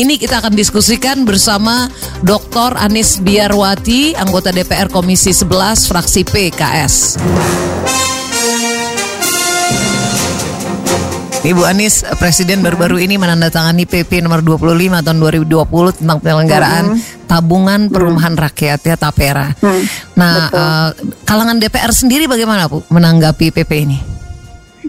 ini kita akan diskusikan bersama Dr. Anis Biarwati, anggota DPR Komisi 11 fraksi PKS. Ibu Anis, Presiden baru-baru ini menandatangani PP nomor 25 tahun 2020 tentang penyelenggaraan hmm. tabungan perumahan hmm. rakyat ya Tapera. Hmm. Nah, uh, kalangan DPR sendiri bagaimana Bu menanggapi PP ini?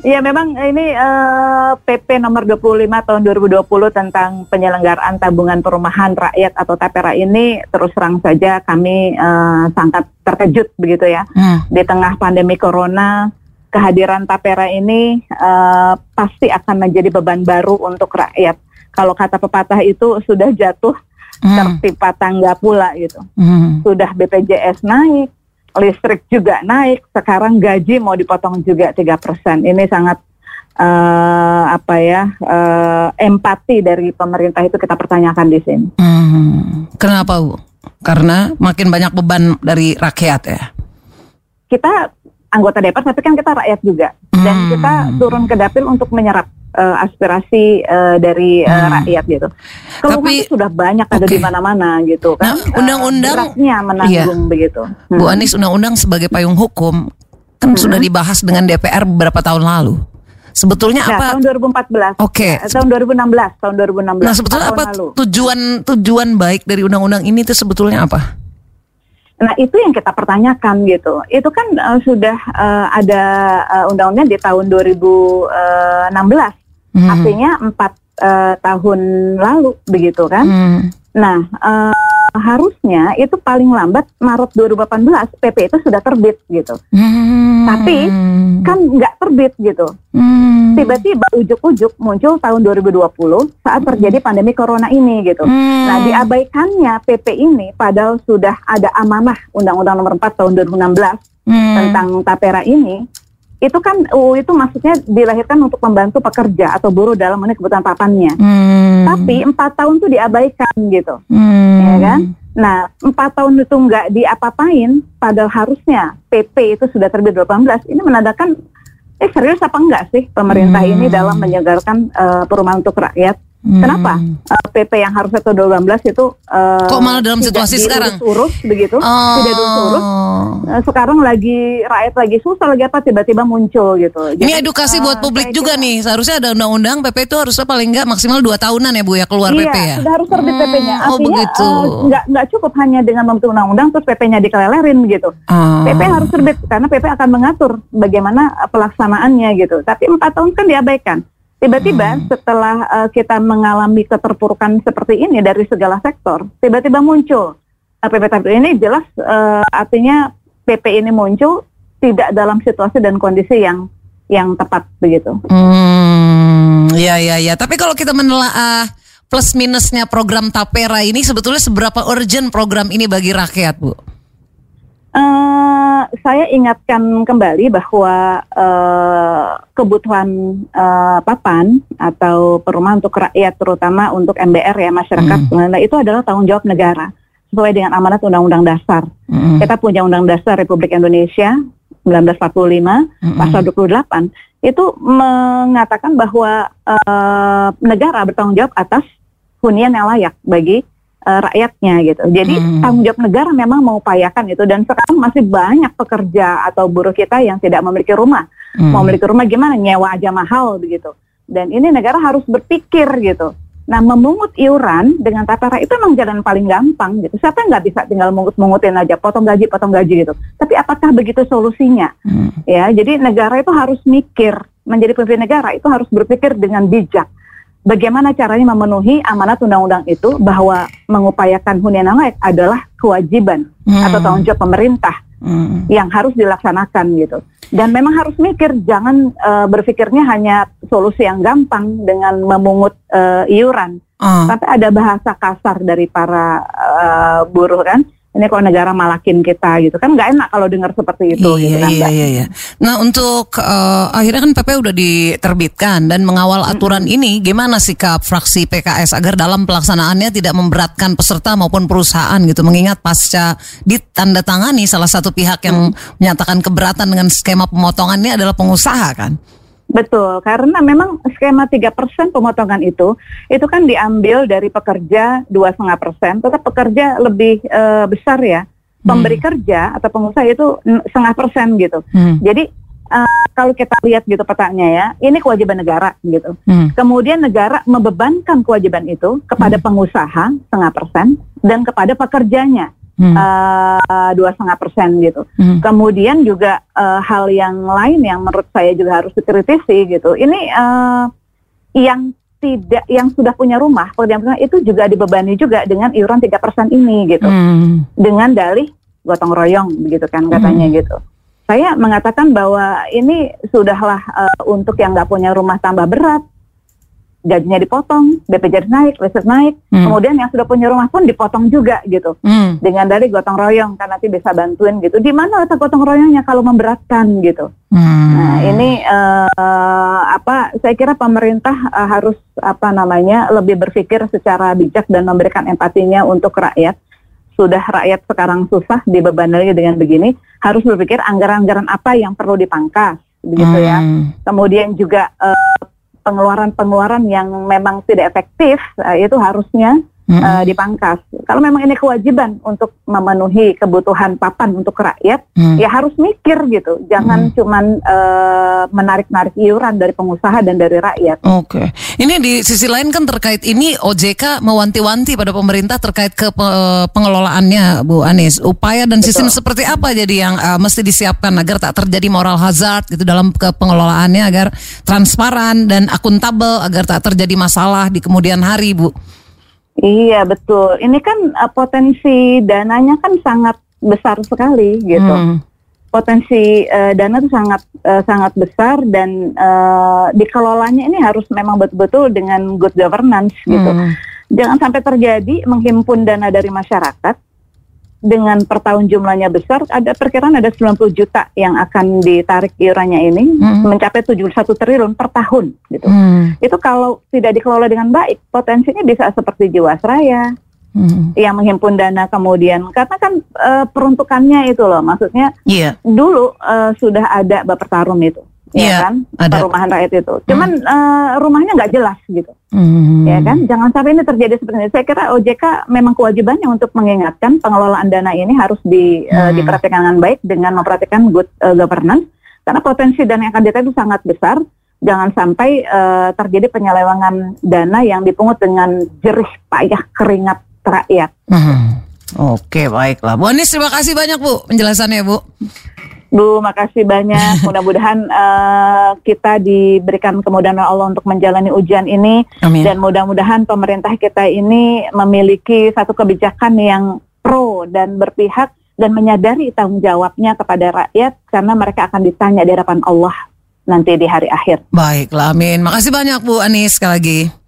Iya memang ini uh, eh, PP nomor 25 tahun 2020 tentang penyelenggaraan tabungan perumahan rakyat atau Tapera ini terus terang saja kami uh, sangat terkejut begitu ya. Hmm. Di tengah pandemi corona kehadiran Tapera ini uh, pasti akan menjadi beban baru untuk rakyat. Kalau kata pepatah itu sudah jatuh hmm. tertimpa tangga pula gitu. Hmm. Sudah BPJS naik, listrik juga naik, sekarang gaji mau dipotong juga tiga persen. Ini sangat uh, apa ya uh, empati dari pemerintah itu kita pertanyakan di sini. Hmm. Kenapa bu? Karena makin banyak beban dari rakyat ya. Kita anggota DPR tapi kan kita rakyat juga dan hmm. kita turun ke dapil untuk menyerap uh, aspirasi uh, dari uh, hmm. rakyat gitu. Keluhan tapi sudah banyak okay. ada di mana-mana gitu kan. Nah, undang-undang uh, menanggung iya. begitu. Hmm. Bu Anies undang-undang sebagai payung hukum kan hmm. sudah dibahas dengan DPR beberapa tahun lalu. Sebetulnya nah, apa? Tahun 2014. Oke. Okay. Tahun 2016, tahun 2016. Nah, sebetulnya apa lalu. tujuan tujuan baik dari undang-undang ini itu sebetulnya apa? Nah itu yang kita pertanyakan gitu. Itu kan uh, sudah uh, ada uh, undang-undang di tahun 2016, hmm. artinya empat uh, tahun lalu begitu kan. Hmm. Nah uh, harusnya itu paling lambat Maret 2018 PP itu sudah terbit gitu. Hmm. Tapi kan nggak terbit gitu. Hmm. Tiba-tiba ujuk-ujuk muncul tahun 2020 saat terjadi pandemi corona ini gitu. Hmm. Nah diabaikannya PP ini padahal sudah ada amanah Undang-Undang Nomor 4 tahun 2016 hmm. tentang tapera ini itu kan UU itu maksudnya dilahirkan untuk membantu pekerja atau buruh dalam memenuhi kebutuhan papannya. Hmm. Tapi empat tahun itu diabaikan gitu, hmm. ya kan? Nah empat tahun itu nggak diapa-apain, padahal harusnya PP itu sudah terbit 18. Ini menandakan, eh serius apa enggak sih pemerintah hmm. ini dalam menyegarkan uh, perumahan untuk rakyat? Hmm. Kenapa uh, eh, PP yang harusnya tahun 2012 itu uh, kok malah dalam situasi sekarang urus begitu oh. tidak urus uh, sekarang lagi rakyat lagi susah lagi apa tiba-tiba muncul gitu. Jadi, Ini edukasi uh, buat publik juga kira, nih seharusnya ada undang-undang PP itu harusnya paling nggak maksimal 2 tahunan ya Bu ya keluar iya, PP ya. sudah harus terbit hmm, PP-nya. Oh, Artinya oh, begitu. Uh, nggak nggak cukup hanya dengan membentuk undang-undang terus PP-nya dikelelerin gitu. Uh. PP harus terbit karena PP akan mengatur bagaimana pelaksanaannya gitu. Tapi empat tahun kan diabaikan. Tiba-tiba hmm. setelah uh, kita mengalami keterpurukan seperti ini dari segala sektor, tiba-tiba muncul uh, PP ini jelas uh, artinya PP ini muncul tidak dalam situasi dan kondisi yang yang tepat begitu. Hmm, ya ya ya. Tapi kalau kita menelaah plus minusnya program Tapera ini sebetulnya seberapa urgent program ini bagi rakyat, Bu? Saya ingatkan kembali bahwa uh, kebutuhan uh, papan atau perumahan untuk rakyat, terutama untuk MBR ya masyarakat, mm. itu adalah tanggung jawab negara sesuai dengan amanat Undang-Undang Dasar. Mm. Kita punya Undang Dasar Republik Indonesia 1945 mm. pasal 28 itu mengatakan bahwa uh, negara bertanggung jawab atas hunian yang layak bagi uh, rakyatnya gitu. Jadi hmm. tanggung jawab negara memang mengupayakan itu dan sekarang masih banyak pekerja atau buruh kita yang tidak memiliki rumah. Hmm. Mau memiliki rumah gimana? Nyewa aja mahal begitu. Dan ini negara harus berpikir gitu. Nah, memungut iuran dengan tata itu memang jalan paling gampang gitu. Siapa nggak bisa tinggal mungut-mungutin aja, potong gaji, potong gaji gitu. Tapi apakah begitu solusinya? Hmm. Ya, jadi negara itu harus mikir, menjadi pemimpin negara itu harus berpikir dengan bijak bagaimana caranya memenuhi amanat undang-undang itu bahwa mengupayakan hunian layak adalah kewajiban hmm. atau tanggung jawab pemerintah hmm. yang harus dilaksanakan gitu. Dan memang harus mikir jangan uh, berpikirnya hanya solusi yang gampang dengan memungut uh, iuran. Uh. Tapi ada bahasa kasar dari para uh, buruh kan ini kalau negara malakin kita gitu kan nggak enak kalau dengar seperti itu iya, gitu kan iya, iya, iya. Nah untuk uh, akhirnya kan PP udah diterbitkan dan mengawal aturan mm -hmm. ini gimana sikap fraksi PKS agar dalam pelaksanaannya tidak memberatkan peserta maupun perusahaan gitu mengingat pasca ditandatangani salah satu pihak yang mm. menyatakan keberatan dengan skema pemotongan ini adalah pengusaha kan? Betul, karena memang skema 3% pemotongan itu itu kan diambil dari pekerja dua setengah persen, tetap pekerja lebih uh, besar ya. Pemberi hmm. kerja atau pengusaha itu setengah persen gitu. Hmm. Jadi uh, kalau kita lihat gitu petanya ya, ini kewajiban negara gitu. Hmm. Kemudian negara membebankan kewajiban itu kepada hmm. pengusaha setengah persen dan kepada pekerjanya Hmm. Dua setengah persen gitu. Hmm. Kemudian juga uh, hal yang lain yang menurut saya juga harus dikritisi gitu. Ini uh, yang tidak yang sudah punya rumah pekerjaan itu juga dibebani juga dengan iuran tiga persen ini gitu. Hmm. Dengan dalih gotong royong begitu kan katanya hmm. gitu. Saya mengatakan bahwa ini sudahlah uh, untuk yang nggak punya rumah tambah berat gajinya dipotong, BPJS naik, listrik naik, hmm. kemudian yang sudah punya rumah pun dipotong juga gitu, hmm. dengan dari gotong royong kan nanti bisa bantuin gitu. Di mana letak gotong royongnya kalau memberatkan gitu? Hmm. Nah ini uh, apa? Saya kira pemerintah uh, harus apa namanya lebih berpikir secara bijak dan memberikan empatinya untuk rakyat. Sudah rakyat sekarang susah dibebani lagi dengan begini, harus berpikir anggaran-anggaran apa yang perlu dipangkas begitu ya. hmm. ya. Kemudian juga uh, pengeluaran-pengeluaran yang memang tidak efektif uh, itu harusnya mm -hmm. uh, dipangkas. Kalau memang ini kewajiban untuk memenuhi kebutuhan papan untuk rakyat, mm. ya harus mikir gitu. Jangan mm. cuman uh, menarik-narik iuran dari pengusaha dan dari rakyat. Oke. Okay. Ini di sisi lain kan terkait ini OJK mewanti-wanti pada pemerintah terkait ke pengelolaannya Bu Anies. Upaya dan sistem Betul. seperti apa jadi yang uh, mesti disiapkan agar tak terjadi moral hazard gitu dalam ke pengelolaannya agar transparan dan akuntabel agar tak terjadi masalah di kemudian hari, Bu. Iya betul. Ini kan uh, potensi dananya kan sangat besar sekali gitu. Hmm. Potensi uh, dana itu sangat uh, sangat besar dan uh, dikelolanya ini harus memang betul-betul dengan good governance gitu. Hmm. Jangan sampai terjadi menghimpun dana dari masyarakat dengan per tahun jumlahnya besar, ada perkiraan ada 90 juta yang akan ditarik iurannya ini hmm. mencapai 71 triliun per tahun gitu. Hmm. Itu kalau tidak dikelola dengan baik, potensinya bisa seperti Jiwasraya hmm. yang menghimpun dana kemudian karena kan uh, peruntukannya itu loh, maksudnya yeah. dulu uh, sudah ada Bapak Tarum itu ya yeah, kan ada. perumahan rakyat itu. Cuman hmm. uh, rumahnya nggak jelas gitu, hmm. ya kan. Jangan sampai ini terjadi seperti ini. Saya kira OJK memang kewajibannya untuk mengingatkan pengelolaan dana ini harus di, eh, hmm. uh, diperhatikan dengan baik dengan memperhatikan good uh, governance karena potensi dana yang akan ditarik itu sangat besar. Jangan sampai uh, terjadi penyelewengan dana yang dipungut dengan jerih payah keringat rakyat. Hmm. Oke baiklah, Bu Anis terima kasih banyak Bu penjelasannya Bu. Bu, makasih banyak. Mudah-mudahan uh, kita diberikan kemudahan Allah untuk menjalani ujian ini Amin. dan mudah-mudahan pemerintah kita ini memiliki satu kebijakan yang pro dan berpihak dan menyadari tanggung jawabnya kepada rakyat karena mereka akan ditanya di hadapan Allah nanti di hari akhir. Baiklah, amin. Makasih banyak Bu Anis sekali lagi.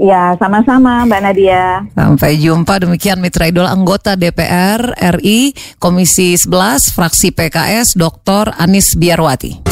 Ya, sama-sama Mbak Nadia. Sampai jumpa. Demikian Mitra Idol anggota DPR RI Komisi 11 fraksi PKS Dr. Anis Biarwati.